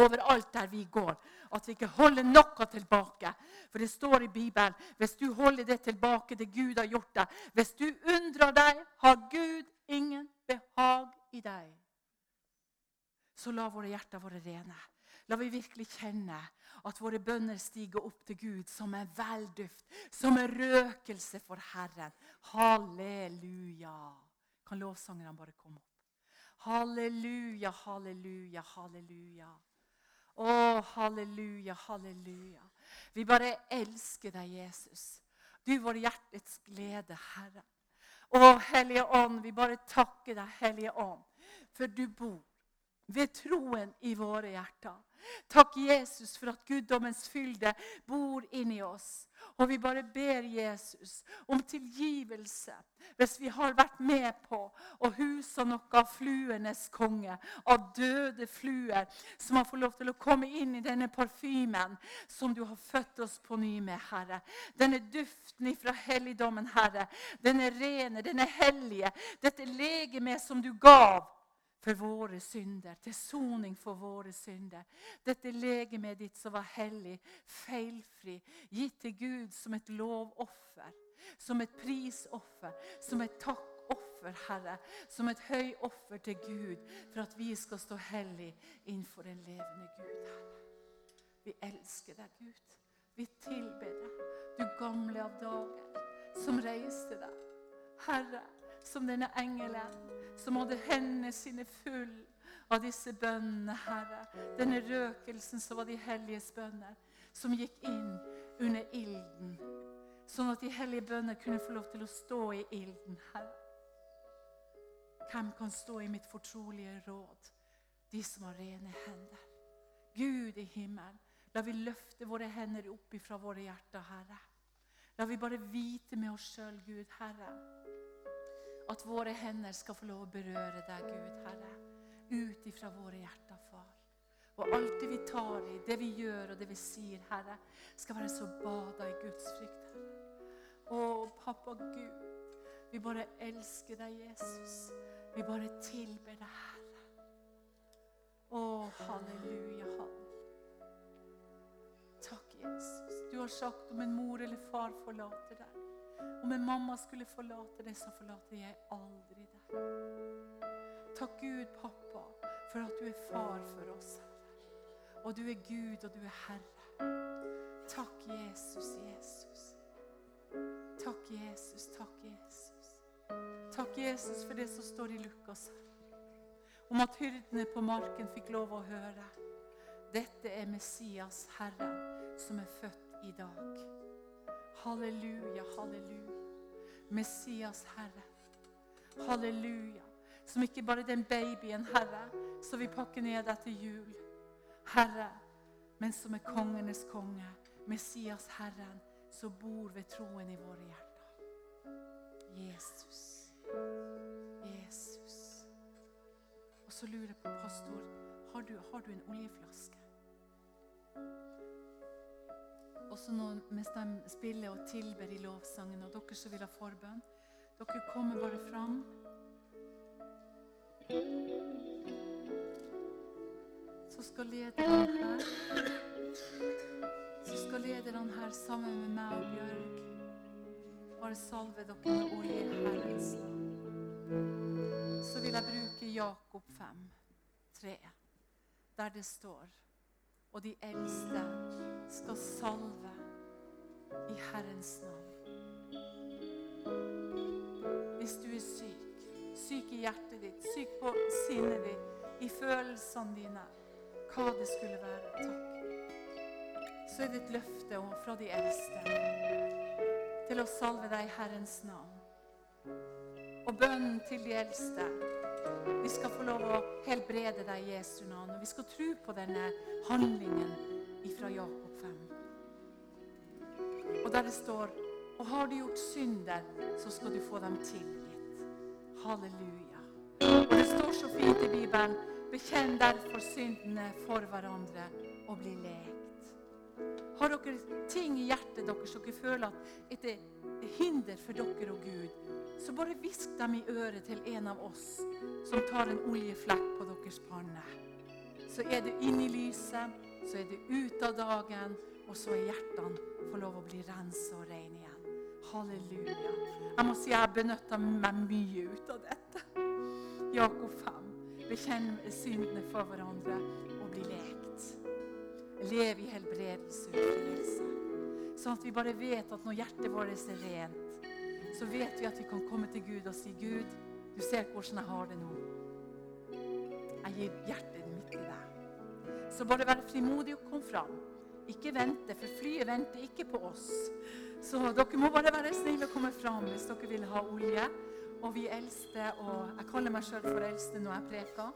overalt der vi går. At vi ikke holder noe tilbake. For det står i Bibelen hvis du holder det tilbake, det Gud har gjort deg Hvis du undrer deg, har Gud ingen behag i deg. Så la våre hjerter være rene. La vi virkelig kjenne at våre bønner stiger opp til Gud som en velduft, som en røkelse for Herren. Halleluja. Kan lovsangerne bare komme opp? Halleluja, halleluja, halleluja. Å, halleluja, halleluja. Vi bare elsker deg, Jesus. Du vår hjertets glede, Herre. Å, Hellige Ånd, vi bare takker deg, Hellige Ånd, for du bor ved troen i våre hjerter. Takk, Jesus, for at guddommens fylde bor inni oss. Og vi bare ber Jesus om tilgivelse hvis vi har vært med på å huse noe av fluenes konge, av døde fluer, som har fått lov til å komme inn i denne parfymen som du har født oss på ny med, Herre. Denne duften fra helligdommen, Herre. Denne rene, denne hellige, dette legemet som du gav for våre synder, til soning for våre synder. Dette legemet ditt som var hellig, feilfri, gitt til Gud som et lovoffer, som et prisoffer, som et takkoffer, Herre. Som et høyoffer til Gud for at vi skal stå hellig innenfor den levende Gud, Herre. Vi elsker deg, Gud. Vi tilber deg, du gamle av dager, som reiste deg. Herre, som denne engelen som hadde hendene sine full av disse bønnene, Herre. Denne røkelsen som var de helliges bønner, som gikk inn under ilden Sånn at de hellige bønner kunne få lov til å stå i ilden, Herre. Hvem kan stå i mitt fortrolige råd? De som har rene hender. Gud i himmelen, la vi løfte våre hender opp ifra våre hjerter, Herre. La vi bare vite med oss sjøl, Gud, Herre, at våre hender skal få lov å berøre deg, Gud, Herre. Ut ifra våre hjerter, far. Og alt det vi tar i, det vi gjør og det vi sier, Herre, skal være så bada i Guds frykt, Herre. Å, pappa Gud, vi bare elsker deg, Jesus. Vi bare tilber deg, Herre. Å, halleluja, halleluja. Takk, Jesus. Du har sagt om en mor eller far forlater deg. Om en mamma skulle forlate deg, så forlater jeg aldri deg. Takk Gud, pappa, for at du er far for oss, Herre. Og du er Gud, og du er Herre. Takk, Jesus, Jesus. Takk, Jesus, takk, Jesus. Takk, Jesus, for det som står i Lukas om at hyrdene på marken fikk lov å høre. Dette er Messias, Herren, som er født i dag. Halleluja, halleluja. Messias, Herre. Halleluja. Som ikke bare den babyen, Herre, som vi pakker ned etter jul. Herre, men som er kongenes konge. Messias, Herren, som bor ved troen i våre hjerter. Jesus. Jesus. Og så lurer jeg på, pastor, har du, har du en oljeflaske? Også nå mens de spiller og tilber i lovsangen, og dere som vil ha forbønn, dere kommer bare fram. Så skal lederen her Så skal lederen her sammen med meg og Bjørg bare salve dere med olje i Herrens navn. Så vil jeg bruke Jakob 5, 3, der det står Og de eldste skal salve i Herrens navn. Hvis du er syk, syk i hjertet ditt, syk på sinnet ditt, i følelsene dine, hva det skulle være, takk. Så er det et løfte fra de eldste til å salve deg i Herrens navn. Og bønnen til de eldste. Vi skal få lov å helbrede deg i Jesu navn. Og vi skal tro på denne handlingen fra Jakob 5. Og der det står Og har du gjort synder, så skal du få dem tilgitt. Halleluja. Og det står så fint i Bibelen Bekjenn derfor syndene for hverandre og bli lekt. Har dere ting i hjertet deres dere føler at er hinder for dere og Gud, så bare hvisk dem i øret til en av oss som tar en oljeflekk på deres panne. Så er du inne i lyset, så er du ute av dagen, og så er hjertene får lov å bli rensa og reine igjen. Halleluja. Jeg må si jeg benytta meg mye ut av dette. Jakob 5. Bekjenn syndene for hverandre og bli lekt. Lev i helbredelse og frielse. Sånn at vi bare vet at når hjertet vårt er rent, så vet vi at vi kan komme til Gud og si, 'Gud, du ser hvordan jeg har det nå. Jeg gir hjertet mitt til deg.' Så bare vær frimodig og kom fram. Ikke vente, for flyet venter ikke på oss. Så dere må bare være snille og komme fram hvis dere vil ha olje. Og vi eldste, og jeg kaller meg sjøl for eldste når jeg preker,